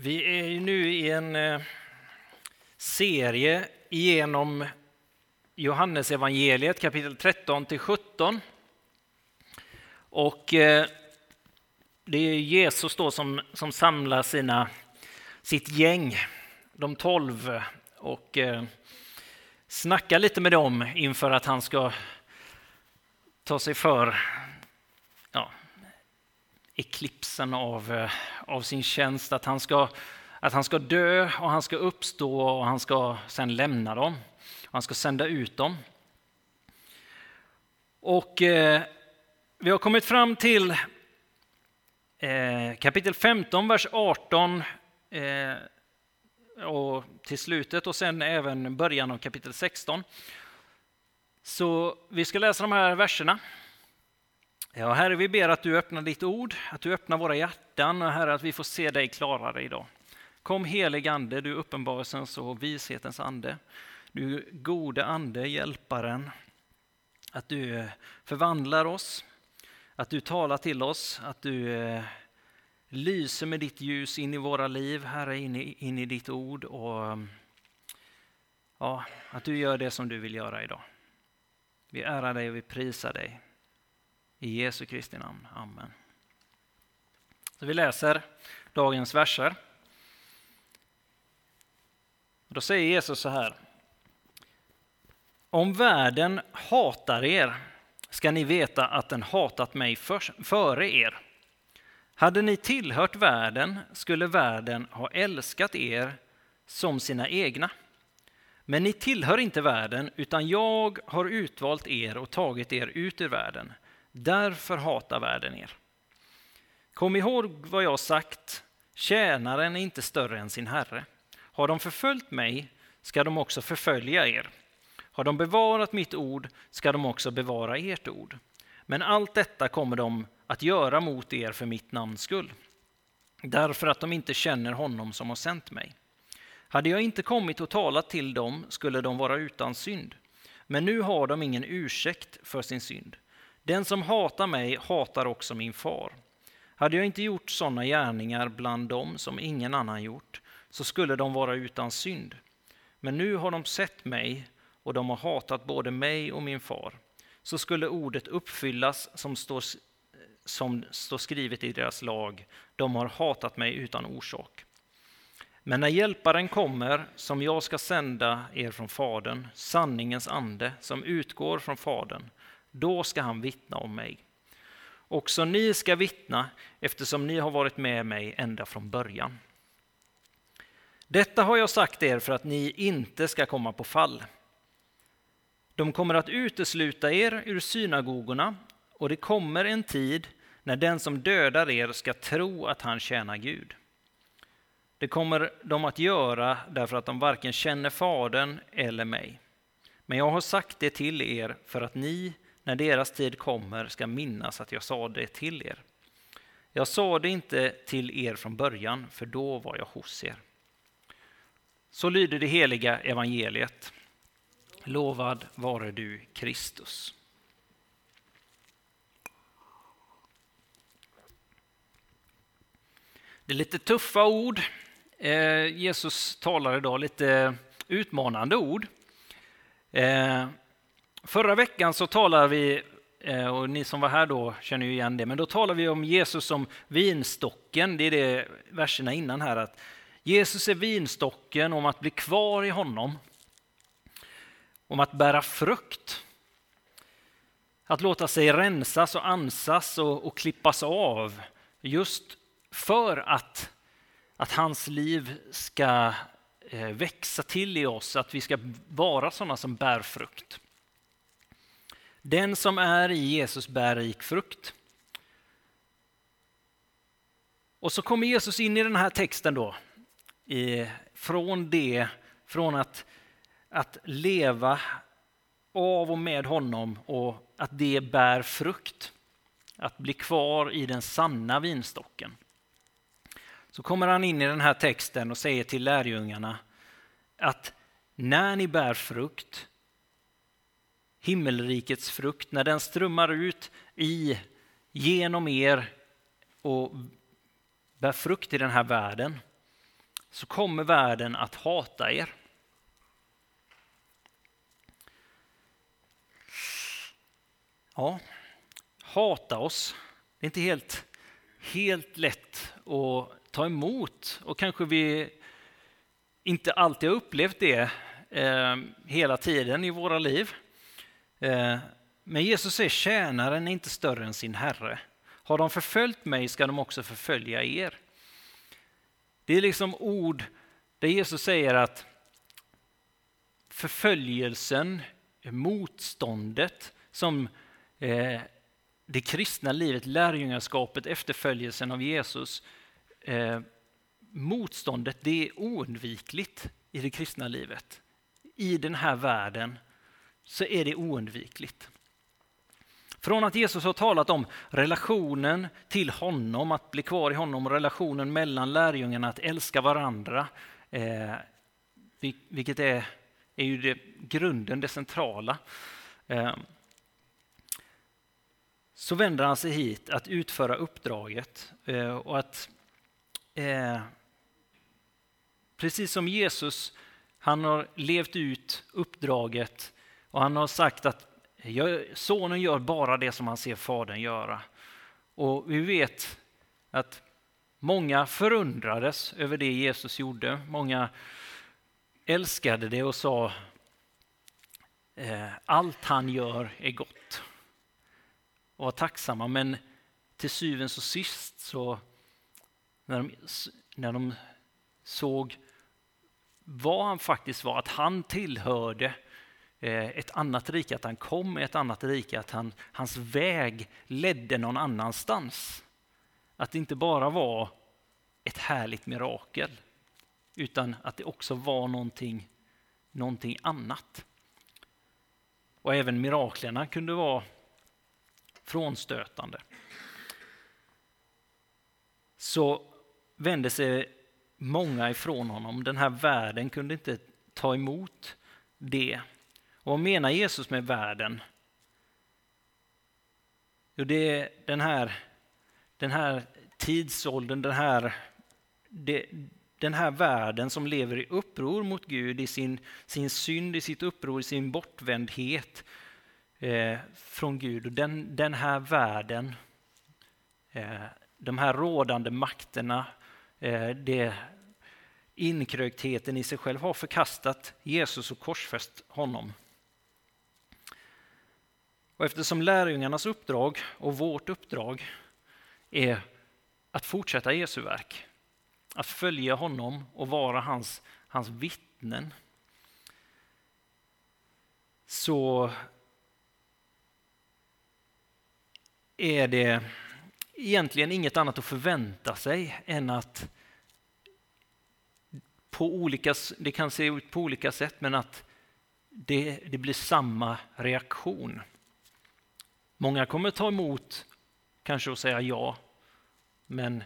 Vi är ju nu i en eh, serie genom Johannesevangeliet kapitel 13 till 17. Och eh, det är Jesus då som, som samlar sina, sitt gäng, de tolv, och eh, snackar lite med dem inför att han ska ta sig för eklipsen av, eh, av sin tjänst, att han, ska, att han ska dö och han ska uppstå och han ska sen lämna dem. Han ska sända ut dem. Och eh, vi har kommit fram till eh, kapitel 15, vers 18 eh, och till slutet och sen även början av kapitel 16. Så vi ska läsa de här verserna. Ja, Herre, vi ber att du öppnar ditt ord, att du öppnar våra hjärtan och Herre, att vi får se dig klarare idag. Kom helig ande, du uppenbarelsens och vishetens ande. Du gode ande, hjälparen. Att du eh, förvandlar oss, att du talar till oss, att du eh, lyser med ditt ljus in i våra liv, Herre, in i, in i ditt ord och ja, att du gör det som du vill göra idag. Vi ärar dig och vi prisar dig. I Jesu Kristi namn. Amen. Så vi läser dagens verser. Då säger Jesus så här. Om världen hatar er ska ni veta att den hatat mig för, före er. Hade ni tillhört världen skulle världen ha älskat er som sina egna. Men ni tillhör inte världen, utan jag har utvalt er och tagit er ut ur världen. Därför hatar världen er. Kom ihåg vad jag sagt, tjänaren är inte större än sin herre. Har de förföljt mig ska de också förfölja er. Har de bevarat mitt ord ska de också bevara ert ord. Men allt detta kommer de att göra mot er för mitt namns skull, därför att de inte känner honom som har sänt mig. Hade jag inte kommit och talat till dem skulle de vara utan synd, men nu har de ingen ursäkt för sin synd. Den som hatar mig hatar också min far. Hade jag inte gjort sådana gärningar bland dem som ingen annan gjort, så skulle de vara utan synd. Men nu har de sett mig och de har hatat både mig och min far. Så skulle ordet uppfyllas som står, som står skrivet i deras lag. De har hatat mig utan orsak. Men när Hjälparen kommer, som jag ska sända er från Fadern, sanningens ande som utgår från Fadern, då ska han vittna om mig. Också ni ska vittna eftersom ni har varit med mig ända från början. Detta har jag sagt er för att ni inte ska komma på fall. De kommer att utesluta er ur synagogorna och det kommer en tid när den som dödar er ska tro att han tjänar Gud. Det kommer de att göra därför att de varken känner Fadern eller mig. Men jag har sagt det till er för att ni när deras tid kommer ska minnas att jag sa det till er. Jag sa det inte till er från början, för då var jag hos er. Så lyder det heliga evangeliet. Lovad vare du, Kristus. Det är lite tuffa ord. Eh, Jesus talar idag lite utmanande ord. Eh, Förra veckan så talade vi, eh, och ni som var här då känner ju igen det, men då talade vi om Jesus som vinstocken. Det är det verserna innan här, att Jesus är vinstocken, om att bli kvar i honom. Om att bära frukt. Att låta sig rensas och ansas och, och klippas av. Just för att, att hans liv ska eh, växa till i oss, att vi ska vara sådana som bär frukt. Den som är i Jesus bär rik frukt. Och så kommer Jesus in i den här texten då, från det, från att, att leva av och med honom och att det bär frukt. Att bli kvar i den sanna vinstocken. Så kommer han in i den här texten och säger till lärjungarna att när ni bär frukt himmelrikets frukt, när den strömmar ut i, genom er och bär frukt i den här världen, så kommer världen att hata er. Ja, hata oss. Det är inte helt, helt lätt att ta emot och kanske vi inte alltid har upplevt det eh, hela tiden i våra liv. Eh, men Jesus säger tjänaren är inte större än sin herre. Har de förföljt mig ska de också förfölja er. Det är liksom ord där Jesus säger att förföljelsen, motståndet som eh, det kristna livet, lärjungaskapet, efterföljelsen av Jesus, eh, motståndet det är oundvikligt i det kristna livet. I den här världen så är det oundvikligt. Från att Jesus har talat om relationen till honom, att bli kvar i honom, relationen mellan lärjungarna, att älska varandra, eh, vilket är, är ju det, grunden, det centrala. Eh, så vänder han sig hit att utföra uppdraget eh, och att eh, precis som Jesus, han har levt ut uppdraget och han har sagt att sonen gör bara det som han ser fadern göra. Och vi vet att många förundrades över det Jesus gjorde. Många älskade det och sa eh, allt han gör är gott. Och var tacksamma, men till syvende och sist så när de, när de såg vad han faktiskt var, att han tillhörde Eh, ett annat rike, att han kom i ett annat rike, att han, hans väg ledde någon annanstans. Att det inte bara var ett härligt mirakel, utan att det också var någonting, någonting annat. Och även miraklerna kunde vara frånstötande. Så vände sig många ifrån honom. Den här världen kunde inte ta emot det. Och vad menar Jesus med världen? Jo, det är den här, den här tidsåldern, den här, det, den här världen som lever i uppror mot Gud, i sin, sin synd, i sitt uppror, i sin bortvändhet eh, från Gud. Och den, den här världen, eh, de här rådande makterna, eh, det, inkröktheten i sig själv har förkastat Jesus och korsfäst honom. Och eftersom lärjungarnas uppdrag och vårt uppdrag är att fortsätta Jesu verk, att följa honom och vara hans, hans vittnen, så är det egentligen inget annat att förvänta sig än att på olika, det kan se ut på olika sätt, men att det, det blir samma reaktion. Många kommer ta emot, kanske och säga ja, men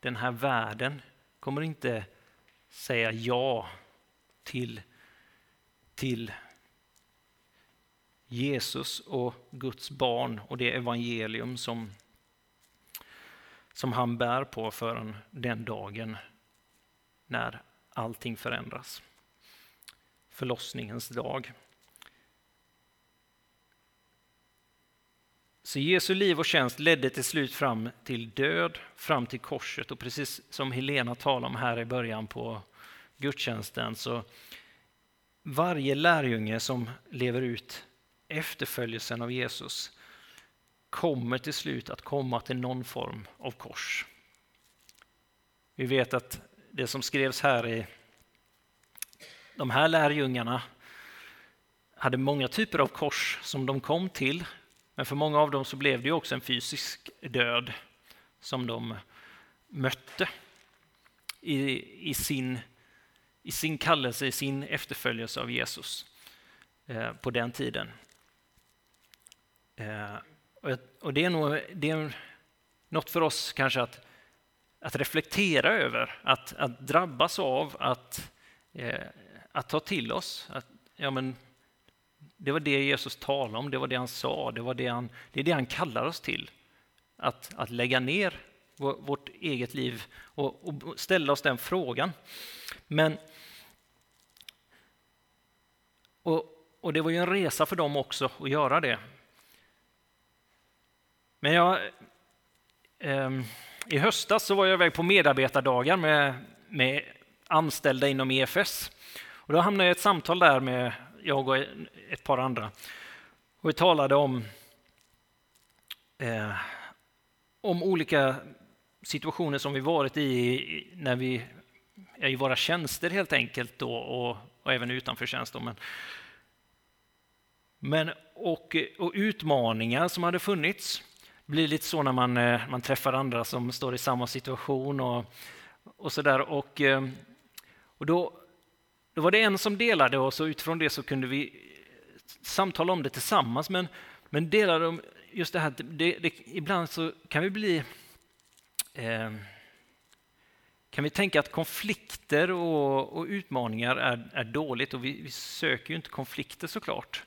den här världen kommer inte säga ja till, till Jesus och Guds barn och det evangelium som, som han bär på förrän den dagen när allting förändras. Förlossningens dag. Så Jesu liv och tjänst ledde till slut fram till död, fram till korset och precis som Helena talade om här i början på gudstjänsten så varje lärjunge som lever ut efterföljelsen av Jesus kommer till slut att komma till någon form av kors. Vi vet att det som skrevs här i de här lärjungarna hade många typer av kors som de kom till men för många av dem så blev det också en fysisk död som de mötte i, i, sin, i sin kallelse, i sin efterföljelse av Jesus eh, på den tiden. Eh, och det är nog det är något för oss kanske att, att reflektera över, att, att drabbas av, att, eh, att ta till oss. Att, ja, men, det var det Jesus talade om, det var det han sa, det, var det, han, det är det han kallar oss till. Att, att lägga ner vårt eget liv och, och ställa oss den frågan. Men och, och, det var ju en resa för dem också att göra det. Men jag, eh, i höstas så var jag iväg på medarbetardagar med, med anställda inom EFS. Och då hamnade jag i ett samtal där med jag och ett par andra. Och vi talade om, eh, om olika situationer som vi varit i när vi är i våra tjänster helt enkelt då, och, och även utanför tjänst. Men, men, och, och utmaningar som hade funnits. Det blir lite så när man, eh, man träffar andra som står i samma situation och, och så där. Och, eh, och då, då var det en som delade och så utifrån det så kunde vi samtala om det tillsammans. Men, men delade om just det här, det, det, ibland så kan vi bli eh, kan vi tänka att konflikter och, och utmaningar är, är, dåligt och vi, vi, söker ju inte konflikter såklart.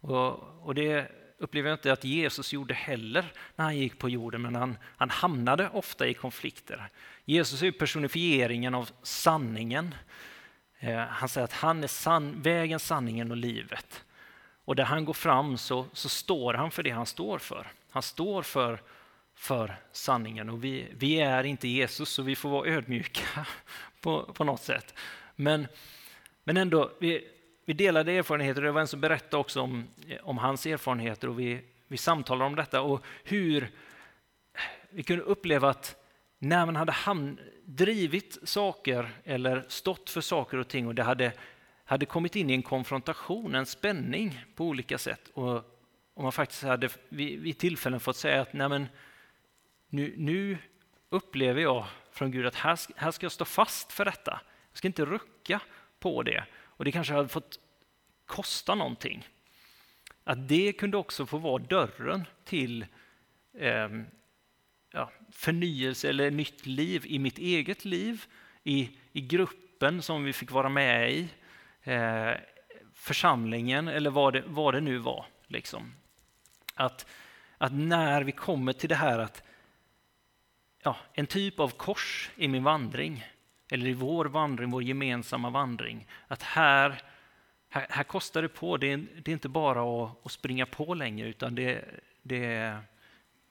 Och, och det upplever jag inte att Jesus gjorde heller när han gick på jorden, men han, han hamnade ofta i konflikter. Jesus är personifieringen av sanningen. Eh, han säger att han är san, vägen, sanningen och livet. Och där han går fram så, så står han för det han står för. Han står för, för sanningen och vi, vi är inte Jesus så vi får vara ödmjuka på, på något sätt. Men, men ändå, vi, vi delade erfarenheter och det var en som berättade också om, eh, om hans erfarenheter och vi, vi samtalade om detta och hur vi kunde uppleva att när man hade hamn, drivit saker eller stått för saker och ting och det hade, hade kommit in i en konfrontation, en spänning på olika sätt och, och man faktiskt hade vid, vid tillfällen fått säga att Nej, men, nu, nu upplever jag från Gud att här, här ska jag stå fast för detta. Jag ska inte rucka på det. Och det kanske hade fått kosta någonting. Att det kunde också få vara dörren till eh, ja, förnyelse eller nytt liv i mitt eget liv, i, i gruppen som vi fick vara med i, eh, församlingen eller vad det, vad det nu var. Liksom. Att, att när vi kommer till det här att ja, en typ av kors i min vandring, eller i vår vandring, vår gemensamma vandring, att här, här, här kostar det på. Det är, det är inte bara att, att, springa på längre, utan det, det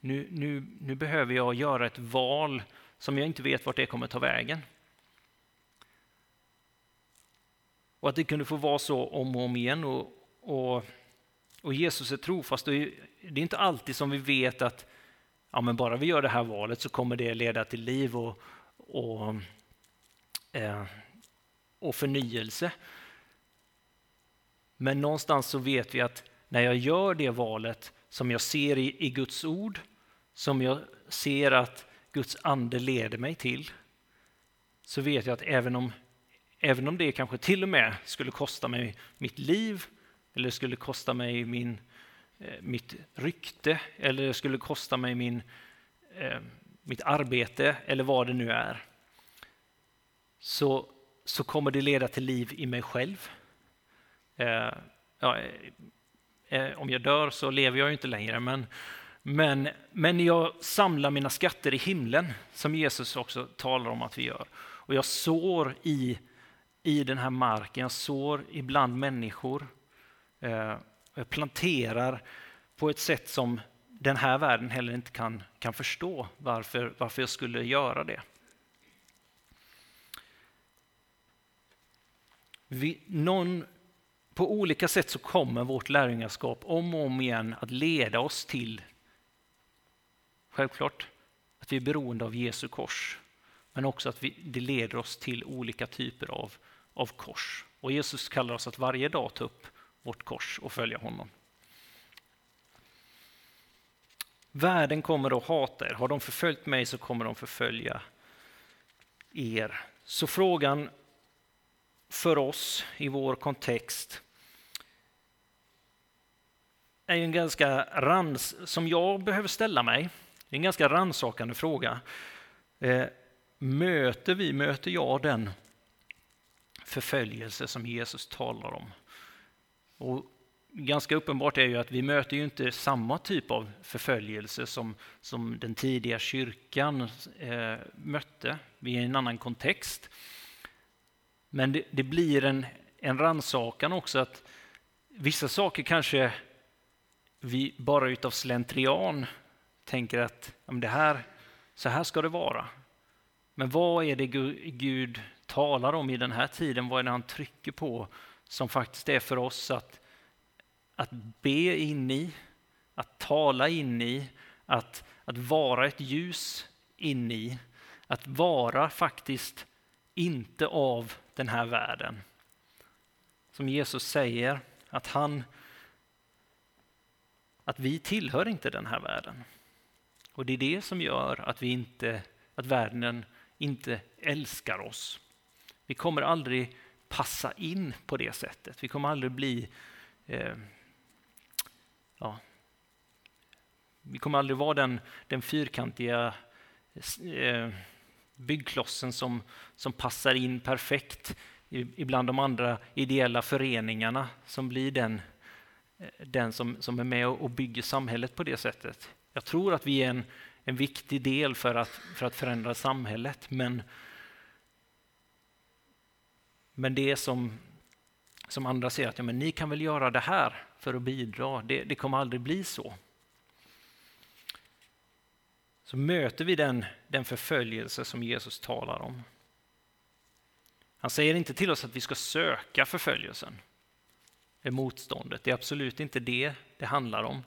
nu, nu, nu behöver jag göra ett val som jag inte vet vart det kommer ta vägen. Och att det kunde få vara så om och om igen. Och, och, och Jesus är trofast. Och det är inte alltid som vi vet att ja, men bara vi gör det här valet så kommer det leda till liv och, och, eh, och förnyelse. Men någonstans så vet vi att när jag gör det valet som jag ser i, i Guds ord som jag ser att Guds ande leder mig till, så vet jag att även om, även om det kanske till och med skulle kosta mig mitt liv, eller skulle kosta mig min, eh, mitt rykte, eller det skulle kosta mig min, eh, mitt arbete, eller vad det nu är, så, så kommer det leda till liv i mig själv. Eh, ja, om jag dör så lever jag ju inte längre, men men, men jag samlar mina skatter i himlen, som Jesus också talar om att vi gör. Och jag sår i, i den här marken, jag sår ibland människor. Eh, jag planterar på ett sätt som den här världen heller inte kan, kan förstå varför, varför jag skulle göra det. Vi, någon, på olika sätt så kommer vårt lärjungaskap om och om igen att leda oss till Självklart att vi är beroende av Jesu kors, men också att vi, det leder oss till olika typer av, av kors. Och Jesus kallar oss att varje dag ta upp vårt kors och följa honom. Världen kommer att hata er. Har de förföljt mig så kommer de förfölja er. Så frågan för oss i vår kontext är en ganska rans som jag behöver ställa mig. Det är en ganska ransakande fråga. Eh, möter vi, möter jag den förföljelse som Jesus talar om? Och ganska uppenbart är ju att vi möter ju inte samma typ av förföljelse som, som den tidiga kyrkan eh, mötte. Vi är i en annan kontext. Men det, det blir en, en rannsakan också att vissa saker kanske vi bara utav slentrian tänker att det här, så här ska det vara. Men vad är det Gud talar om i den här tiden? Vad är det han trycker på som faktiskt är för oss att, att be in i, att tala in i, att, att vara ett ljus in i, att vara faktiskt inte av den här världen. Som Jesus säger, att han att vi tillhör inte den här världen. Och det är det som gör att, vi inte, att världen inte älskar oss. Vi kommer aldrig passa in på det sättet. Vi kommer aldrig bli eh, ja, vi kommer aldrig vara den, den fyrkantiga eh, byggklossen som, som passar in perfekt ibland de andra ideella föreningarna som blir den, eh, den som, som är med och bygger samhället på det sättet. Jag tror att vi är en, en viktig del för att, för att förändra samhället, men, men det som, som andra säger att ja, men ni kan väl göra det här för att bidra, det, det kommer aldrig bli så. Så möter vi den, den förföljelse som Jesus talar om. Han säger inte till oss att vi ska söka förföljelsen, det motståndet. Det är absolut inte det det handlar om.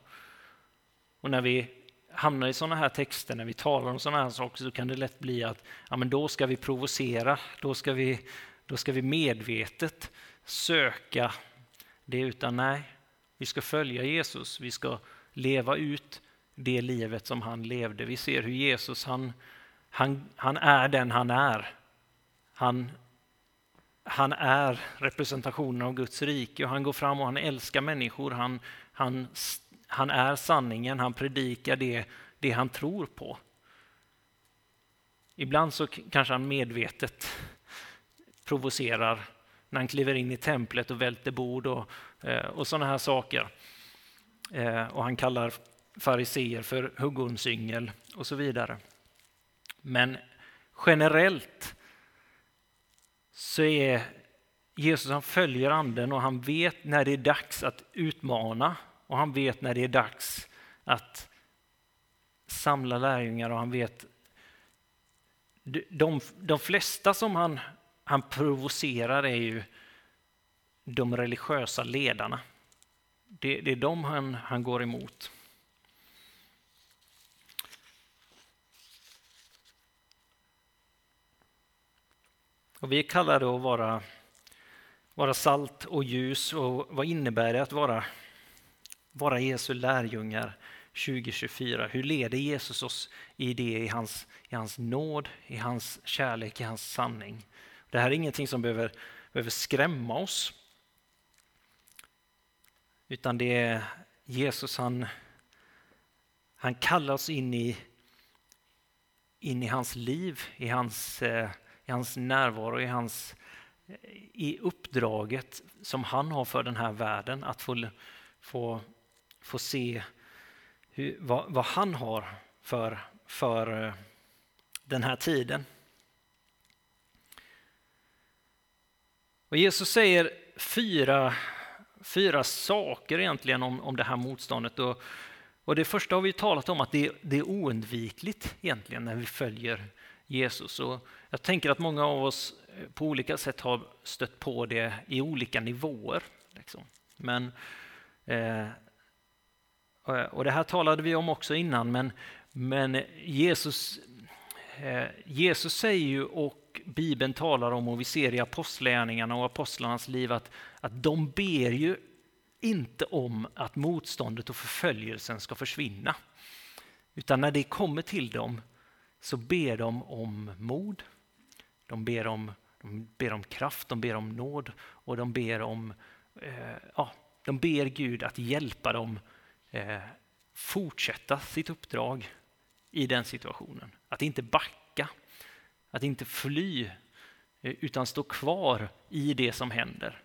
Och när vi hamnar i sådana här texter, när vi talar om sådana här saker, så kan det lätt bli att ja, men då ska vi provocera, då ska vi, då ska vi medvetet söka det, utan nej, vi ska följa Jesus, vi ska leva ut det livet som han levde. Vi ser hur Jesus, han, han, han är den han är. Han, han är representationen av Guds rike och han går fram och han älskar människor. Han, han han är sanningen, han predikar det, det han tror på. Ibland så kanske han medvetet provocerar när han kliver in i templet och välter bord och, eh, och sådana här saker. Eh, och han kallar fariseer för huggormsyngel och så vidare. Men generellt så är Jesus, han följer anden och han vet när det är dags att utmana och han vet när det är dags att samla lärjungar och han vet de, de flesta som han, han provocerar är ju de religiösa ledarna. Det, det är dem han, han går emot. Och vi kallar det att vara, vara salt och ljus. Och vad innebär det att vara vara Jesu lärjungar 2024. Hur leder Jesus oss i det, i hans, i hans nåd, i hans kärlek, i hans sanning? Det här är ingenting som behöver, behöver skrämma oss. Utan det är Jesus, han, han kallar oss in i, in i hans liv, i hans, eh, i hans närvaro, i, hans, eh, i uppdraget som han har för den här världen. Att få, få få se hur, vad, vad, han har för, för eh, den här tiden. Och Jesus säger fyra, fyra saker egentligen om, om det här motståndet. Och, och det första har vi talat om att det, det, är oundvikligt egentligen när vi följer Jesus. Och jag tänker att många av oss på olika sätt har stött på det i olika nivåer. Liksom. Men Eh, Eh, och det här talade vi om också innan, men, men Jesus, eh, Jesus säger ju och Bibeln talar om och vi ser i apostlärningarna och apostlarnas liv att, att de ber ju inte om att motståndet och förföljelsen ska försvinna. Utan när det kommer till dem så ber de om mod, de ber om, de ber om kraft, de ber om nåd och de ber om eh, ja, de ber Gud att hjälpa dem eh, fortsätta sitt uppdrag i den situationen. Att inte backa, att inte fly, eh, utan stå kvar i det som händer.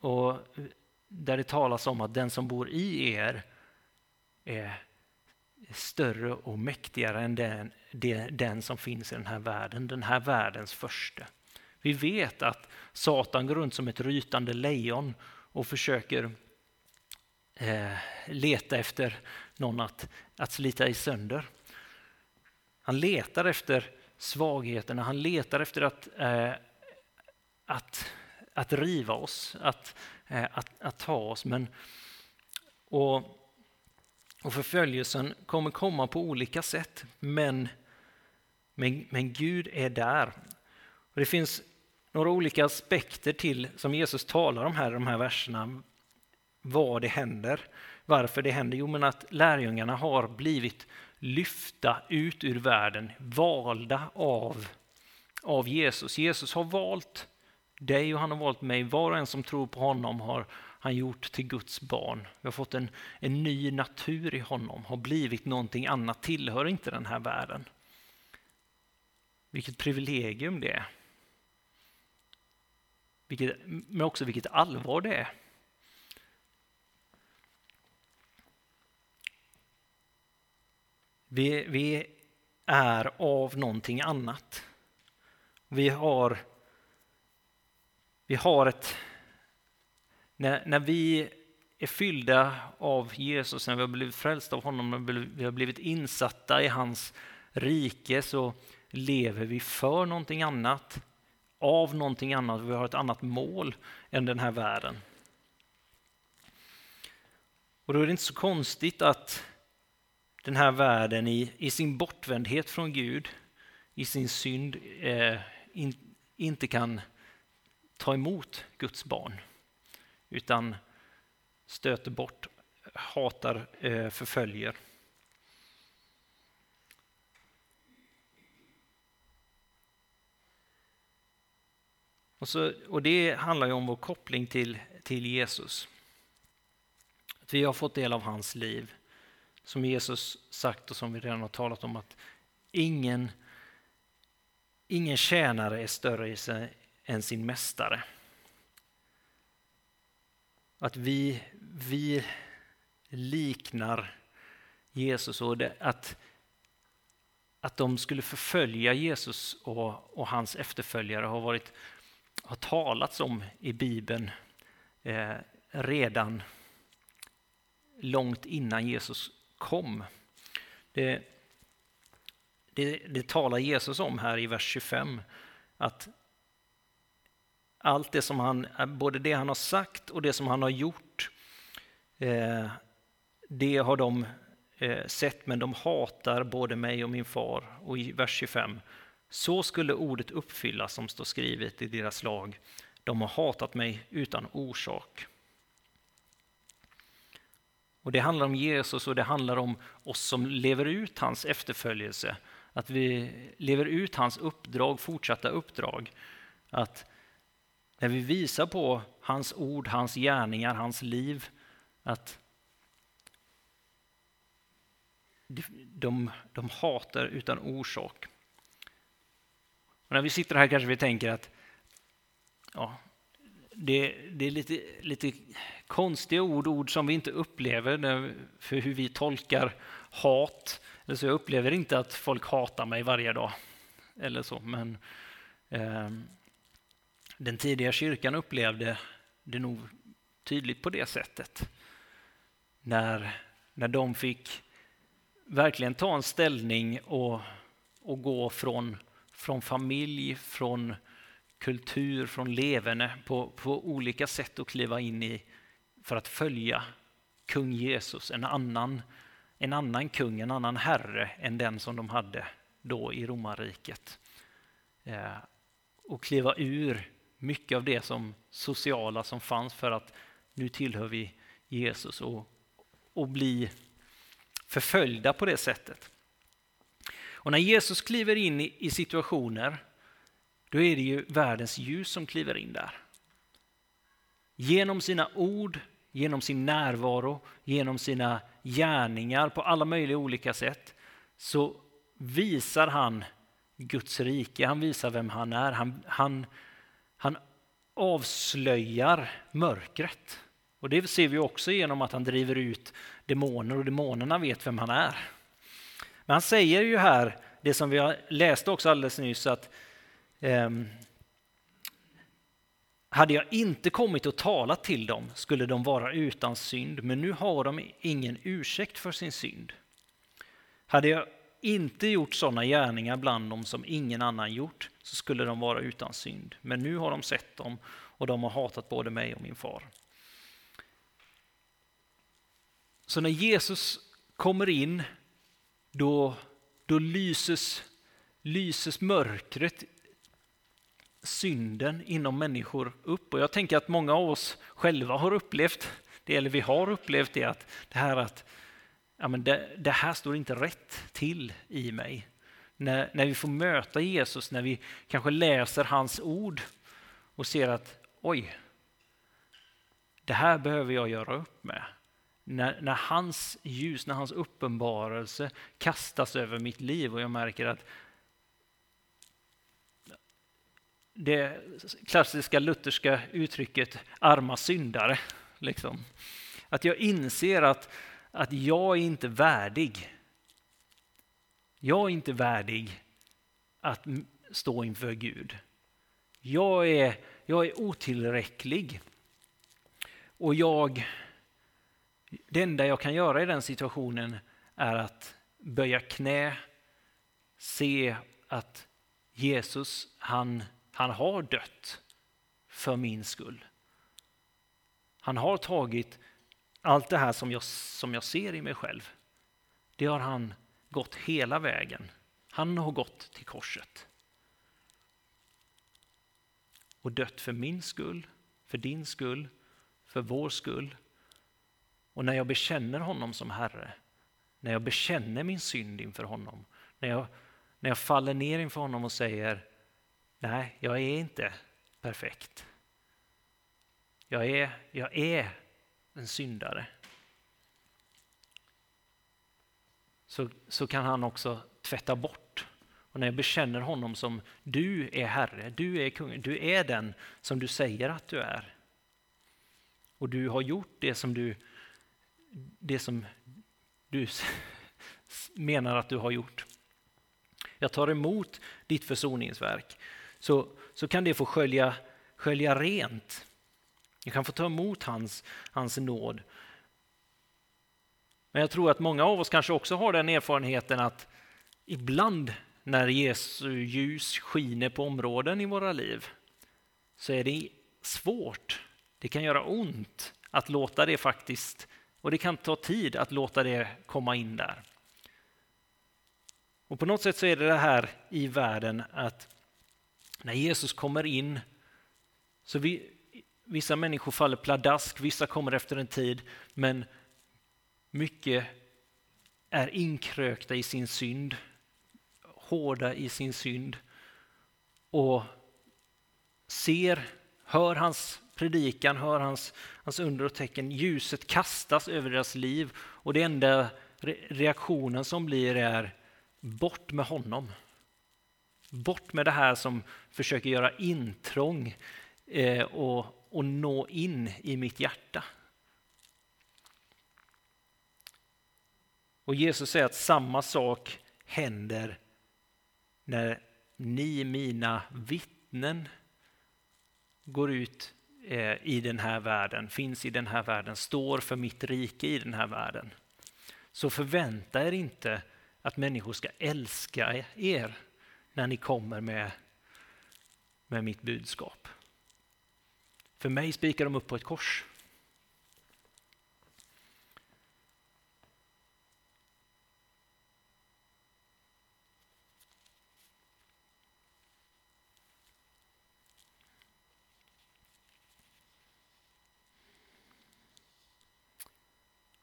och eh, där det talas om att den som bor i er är större och mäktigare än den, den som finns i den här världen, den här världens första. Vi vet att Satan går runt som ett rytande lejon och försöker eh, leta efter någon att, att slita i sönder. Han letar efter svagheterna, han letar efter att, eh, att, att riva oss, att, eh, att, att ta oss. Men, och, och förföljelsen kommer komma på olika sätt, men, men, men Gud är där. Och det finns några olika aspekter till som Jesus talar om här i de här verserna. Vad det händer, varför det händer. Jo, men att lärjungarna har blivit lyfta ut ur världen, valda av, av Jesus. Jesus har valt dig och han har valt mig. Var och en som tror på honom har han gjort till Guds barn. Vi har fått en, en ny natur i honom, har blivit någonting annat, tillhör inte den här världen. Vilket privilegium det är. Vilket, men också vilket allvar det är. Vi, vi är av någonting annat. Vi har, vi har ett... När, när vi är fyllda av Jesus, när vi har blivit frälsta av honom, när vi har blivit insatta i hans rike så lever vi för någonting annat, av någonting annat. Vi har ett annat mål än den här världen. Och då är det inte så konstigt att den här världen i, i sin bortvändhet från Gud, i sin synd, eh, in, inte kan ta emot Guds barn. Utan stöter bort, hatar, eh, förföljer. Och, så, och det handlar ju om vår koppling till, till Jesus. Att vi har fått del av hans liv som Jesus sagt och som vi redan har talat om att ingen, ingen tjänare är större i sig än sin mästare. Att vi, vi liknar Jesus och det, att, att de skulle förfölja Jesus och, och hans efterföljare har, varit, har talats om i Bibeln eh, redan långt innan Jesus kom. Det, det, det talar Jesus om här i vers 25. Att allt det som han, både det han har sagt och det som han har gjort, eh, det har de eh, sett, men de hatar både mig och min far. Och i vers 25, så skulle ordet uppfyllas som står skrivet i deras lag. De har hatat mig utan orsak. Och Det handlar om Jesus och det handlar om oss som lever ut hans efterföljelse. Att vi lever ut hans uppdrag, fortsatta uppdrag. Att när vi visar på hans ord, hans gärningar, hans liv, att de, de hatar utan orsak. Och när vi sitter här kanske vi tänker att ja, det, det, är lite, lite konstiga ord, ord som vi inte upplever för hur vi tolkar hat. Så jag upplever inte att folk hatar mig varje dag. eller så, Men eh, den tidiga kyrkan upplevde det nog tydligt på det sättet. När, när de fick verkligen ta en ställning och, och gå från, från familj, från kultur, från leverne på, på olika sätt att kliva in i för att följa kung Jesus, en annan, en annan kung, en annan herre än den som de hade då i romarriket. Eh, och kliva ur mycket av det som sociala som fanns för att nu tillhör vi Jesus och, och bli förföljda på det sättet. Och när Jesus kliver in i, i situationer då är det ju världens ljus som kliver in där. Genom sina ord, genom sin närvaro, genom sina gärningar på alla möjliga olika sätt så visar han Guds rike, han visar vem han är. Han, han, han avslöjar mörkret. Och det ser vi också genom att han driver ut demoner och demonerna vet vem han är. Men han säger ju här det som vi har läst också alldeles nyss att eh, hade jag inte kommit och talat till dem skulle de vara utan synd, men nu har de ingen ursäkt för sin synd. Hade jag inte gjort sådana gärningar bland dem som ingen annan gjort så skulle de vara utan synd. Men nu har de sett dem och de har hatat både mig och min far. Så när Jesus kommer in då, då lyses, lyses mörkret, synden inom människor upp. Och jag tänker att många av oss själva har upplevt det, eller vi har upplevt det, att det här att ja, men det, det här står inte rätt till i mig. När, när vi får möta Jesus, när vi kanske läser hans ord och ser att oj, det här behöver jag göra upp med. När, när hans ljus, när hans uppenbarelse kastas över mitt liv och jag märker att det klassiska lutherska uttrycket arma syndare. Liksom. Att jag inser att att jag är inte värdig. Jag är inte värdig att stå inför Gud. Jag är, jag är otillräcklig. Och jag, det enda jag kan göra i den situationen är att böja knä, se att Jesus, han, han har dött för min skull. Han har tagit allt det här som jag, som jag ser i mig själv, det har han gått hela vägen. Han har gått till korset. Och dött för min skull, för din skull, för vår skull. Och när jag bekänner honom som Herre, när jag bekänner min synd inför honom, när jag, när jag faller ner inför honom och säger nej, jag är inte perfekt. Jag är, jag är en syndare så, så kan han också tvätta bort. Och när jag bekänner honom som du är Herre, du är kung, du är den som du säger att du är. Och du har gjort det som du, det som du menar att du har gjort. Jag tar emot ditt försoningsverk. Så, så kan det få skölja, skölja rent jag kan få ta emot hans, hans nåd. Men jag tror att många av oss kanske också har den erfarenheten att ibland när Jesu ljus skiner på områden i våra liv så är det svårt, det kan göra ont att låta det faktiskt, och det kan ta tid att låta det komma in där. Och på något sätt så är det det här i världen att när Jesus kommer in så vi, Vissa människor faller pladask, vissa kommer efter en tid, men mycket är inkrökta i sin synd, hårda i sin synd och ser, hör hans predikan, hör hans, hans under och tecken. Ljuset kastas över deras liv och det enda reaktionen som blir är bort med honom. Bort med det här som försöker göra intrång eh, och, och nå in i mitt hjärta. Och Jesus säger att samma sak händer när ni, mina vittnen, går ut Eh, i den här världen, finns i den här världen, står för mitt rike i den här världen. Så förvänta er inte att människor ska älska er när ni kommer med, med mitt budskap. För mig spikar de upp på ett kors.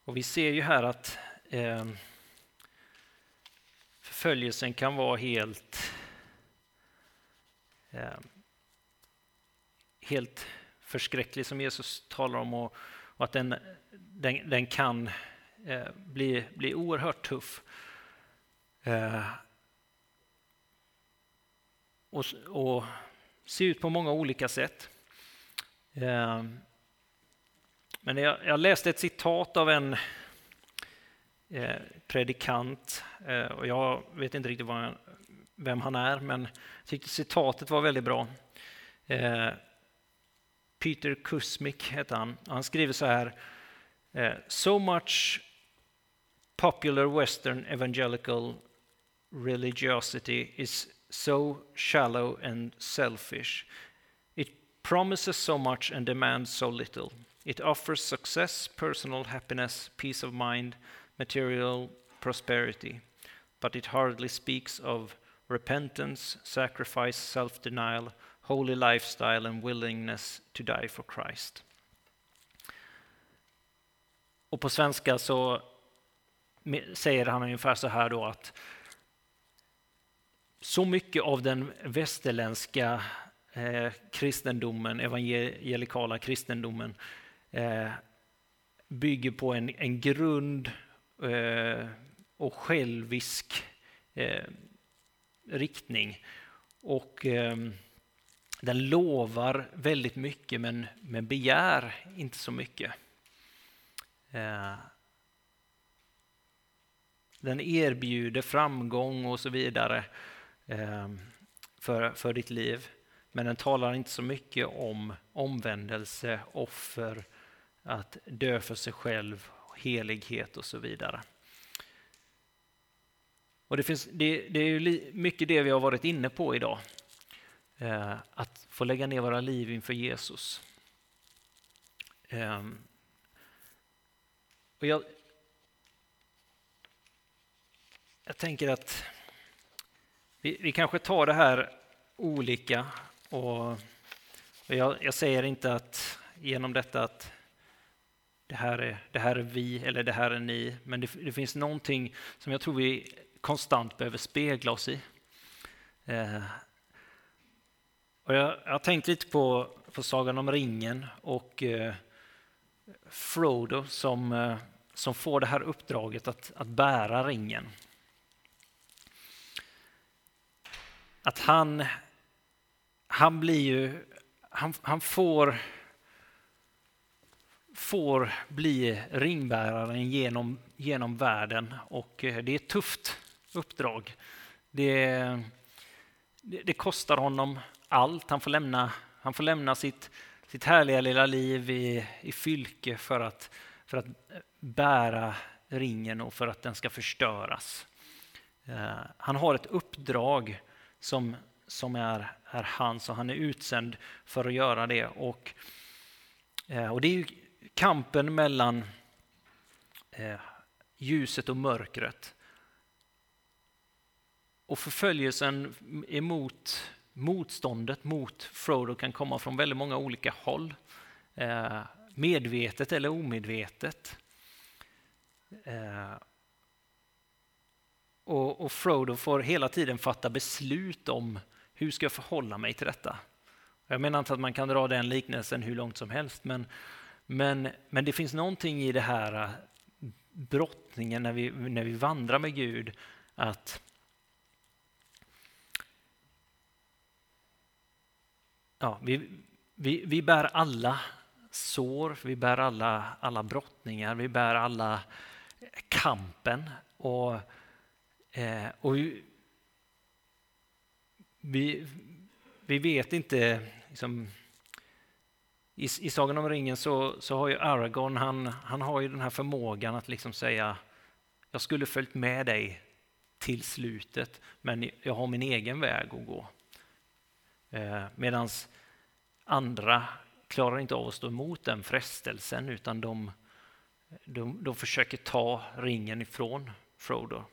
Och vi ser ju här att eh, förföljelsen kan vara helt, eh, helt förskräcklig som Jesus talar om och, och att den, den, den kan eh, bli, bli oerhört tuff. Eh, och, och se ut på många olika sätt. Ehm, men jag, jag läste ett citat av en eh, predikant eh, och jag vet inte riktigt han, vem han är, men jag tyckte citatet var väldigt bra. Eh, Peter Kusmik heter han. Han skriver så här. Eh, so much popular western evangelical religiosity is so shallow and selfish. It promises so much and demands so little. It offers success, personal happiness, peace of mind, material prosperity, but it hardly speaks of repentance, sacrifice, self denial, holy lifestyle, and willingness to die for Christ. Och på svenska så säger han ungefär så här då att så mycket av den västerländska eh, kristendomen, evangelikala kristendomen, eh, bygger på en, en grund eh, och självisk eh, riktning. Och eh, den lovar väldigt mycket men, men begär inte så mycket. Eh, den erbjuder framgång och så vidare eh, för, för ditt liv. Men den talar inte så mycket om omvändelse, offer, att dö för sig själv, helighet och så vidare. Och det, finns, det, det är mycket det vi har varit inne på idag. Eh, att få lägga ner våra liv inför Jesus. Eh, och jag, jag tänker att vi, vi kanske tar det här olika. Och, och jag, jag, säger inte att genom detta att det här, är, det här är vi eller det här är ni, men det, det finns någonting som jag tror vi konstant behöver spegla oss i. Eh, och jag, jag har tänkt lite på, på Sagan om ringen och eh, Frodo som, eh, som får det här uppdraget att, att bära ringen. Att han, han blir ju, han, han får, får bli ringbäraren genom, genom världen och eh, det är ett tufft uppdrag. Det, det, kostar honom allt. Han får lämna, han får lämna sitt, sitt härliga lilla liv i, i fylke för att, för att bära ringen och för att den ska förstöras. Eh, han har ett uppdrag som, som är, är hans och han är utsänd för att göra det. Och, eh, och det är ju kampen mellan eh, ljuset och mörkret. Och förföljelsen emot motståndet mot Frodo kan komma från väldigt många olika håll. Eh, medvetet eller omedvetet. Eh, och, och, Frodo får hela tiden fatta beslut om hur ska jag förhålla mig till detta. Jag menar inte att man kan dra den liknelsen hur långt som helst, men, men, men det finns någonting i det här äh, brottningen när vi, när vi vandrar med Gud, att ja, vi, vi, vi bär alla sår, vi bär alla, alla brottningar, vi bär alla kampen. Och, eh, och vi, vi vet inte, liksom, i, i Sagan om ringen så, så har ju Aragorn, han, han har ju den här förmågan att liksom säga jag skulle följt med dig till slutet, men jag har min egen väg att gå. Eh, Medan andra klarar inte av att stå emot den frestelsen utan de, de, de försöker ta ringen ifrån Frodo.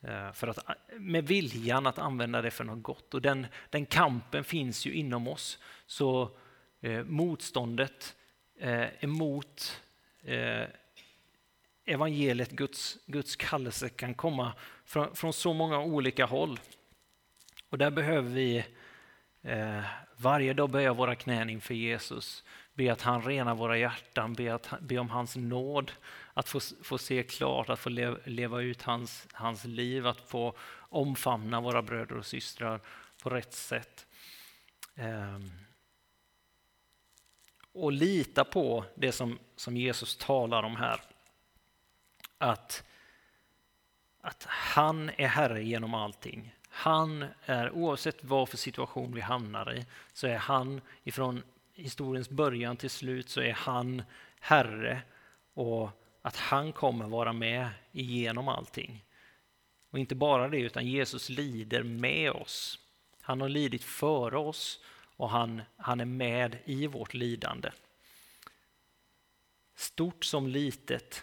Eh, för att, med viljan att använda det för något gott. Och den, den kampen finns ju inom oss. Så eh, motståndet eh, emot eh, evangeliet, Guds, Guds kallelse, kan komma från, från så många olika håll. Och där behöver vi eh, varje dag böja våra knän inför Jesus, be att han renar våra hjärtan, be, att, be om hans nåd, att få, få se klart, att få leva, leva ut hans, hans liv, att få omfamna våra bröder och systrar på rätt sätt. Eh, och lita på det som, som Jesus talar om här. Att, att han är Herre genom allting. Han är, oavsett vad för situation vi hamnar i, så är han ifrån historiens början till slut så är han Herre och att han kommer vara med igenom allting. Och inte bara det, utan Jesus lider med oss. Han har lidit före oss och han, han är med i vårt lidande. Stort som litet.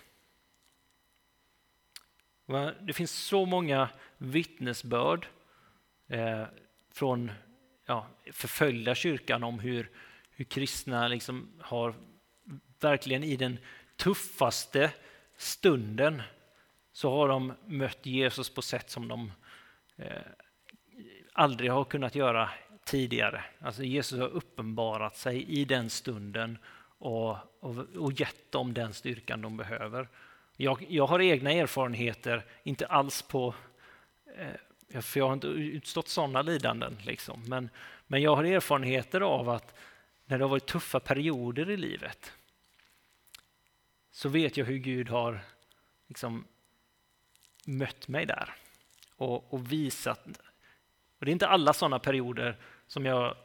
Det finns så många vittnesbörd eh, från ja, förföljda kyrkan om hur, hur kristna liksom har verkligen i den tuffaste stunden så har de mött Jesus på sätt som de eh, aldrig har kunnat göra tidigare. Alltså Jesus har uppenbarat sig i den stunden och, och, och gett dem den styrkan de behöver. Jag, jag har egna erfarenheter, inte alls på eh, för jag har inte utstått sådana lidanden. Liksom. Men, men jag har erfarenheter av att när det har varit tuffa perioder i livet så vet jag hur Gud har liksom, mött mig där och, och visat. Och det är inte alla sådana perioder som jag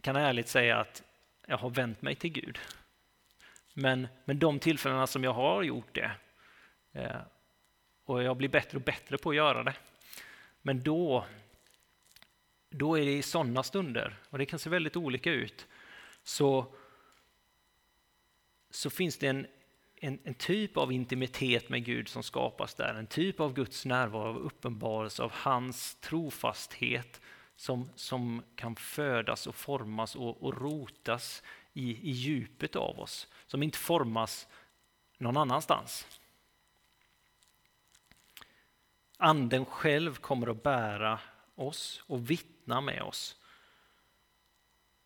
kan ärligt säga att jag har vänt mig till Gud. Men, men de tillfällena som jag har gjort det, eh, och jag blir bättre och bättre på att göra det, men då, då är det i sådana stunder, och det kan se väldigt olika ut, så, så finns det en, en, en, typ av intimitet med Gud som skapas där, en typ av Guds närvaro, av uppenbarelse av hans trofasthet som, som kan födas och formas och, och rotas i, i djupet av oss, som inte formas någon annanstans. Anden själv kommer att bära oss och vittna med oss,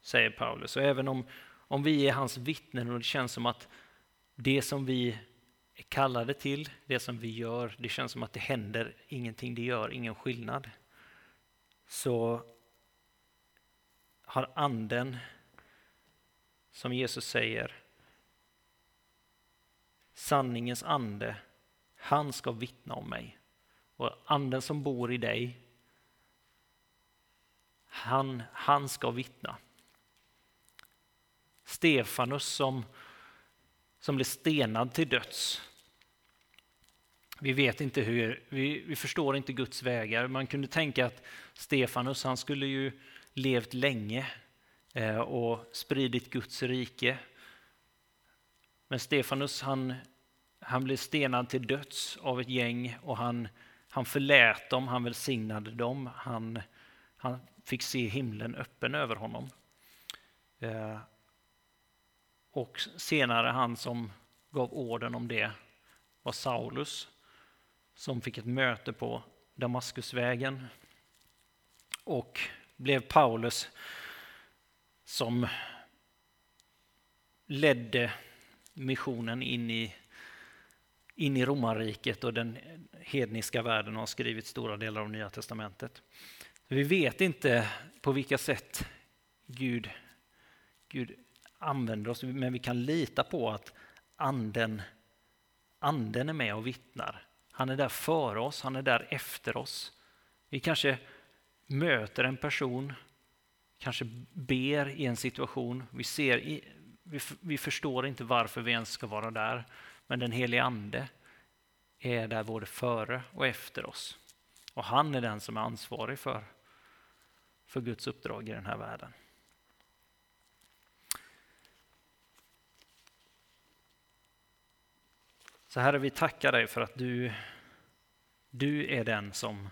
säger Paulus. Och även om, om vi är hans vittnen och det känns som att det som vi är kallade till, det som vi gör, det känns som att det händer ingenting, det gör ingen skillnad. Så har anden, som Jesus säger, sanningens ande, han ska vittna om mig. Och anden som bor i dig, han, han ska vittna. Stefanus som som blev stenad till döds. Vi vet inte hur, vi, vi förstår inte Guds vägar. Man kunde tänka att Stefanus, han skulle ju levt länge eh, och spridit Guds rike. Men Stefanus, han, han blev stenad till döds av ett gäng och han, han förlät dem, han välsignade dem, han, han fick se himlen öppen över honom. Eh, och senare han som gav orden om det var Saulus som fick ett möte på Damaskusvägen och blev Paulus som ledde missionen in i, in i romarriket och den hedniska världen och har skrivit stora delar av Nya testamentet. Vi vet inte på vilka sätt Gud, Gud använder oss, men vi kan lita på att anden, anden är med och vittnar. Han är där före oss, han är där efter oss. Vi kanske möter en person, kanske ber i en situation. Vi, ser, vi, vi förstår inte varför vi ens ska vara där, men den helige Ande är där både före och efter oss. Och han är den som är ansvarig för, för Guds uppdrag i den här världen. Så Herre, vi tackar dig för att du, du är den som,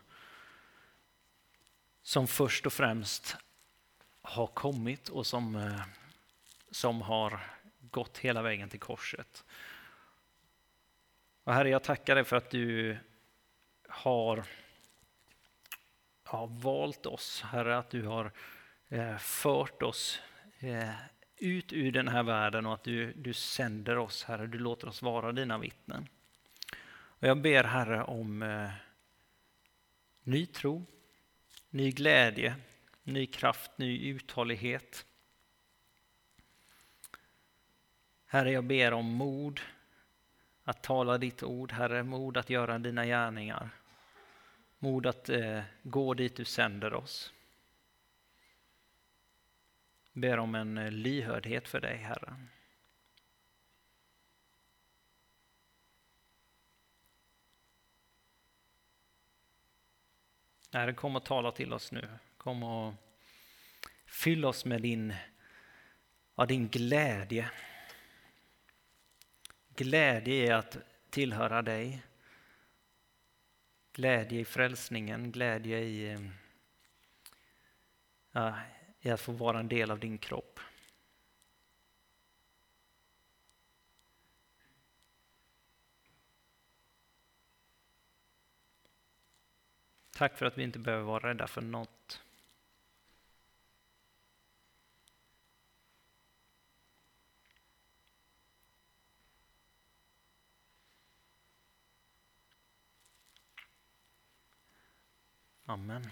som först och främst har kommit och som, eh, som har gått hela vägen till korset. Och Herre, jag tackar dig för att du har har valt oss, Herre, att du har eh, fört oss eh, ut ur den här världen och att du, du sänder oss, Herre. Du låter oss vara dina vittnen. Och jag ber, Herre, om eh, ny tro, ny glädje, ny kraft, ny uthållighet. Herre, jag ber om mod att tala ditt ord, Herre, mod att göra dina gärningar. Mod att eh, gå dit du sänder oss. Ber om en eh, lyhördhet för dig, Herre. Herre, kom och tala till oss nu. Kom och fyll oss med din, ja, din glädje. Glädje i att tillhöra dig. Glädje i frälsningen, glädje i, eh, ja, i att få vara en del av din kropp. Tack för att vi inte behöver vara rädda för något. Amen.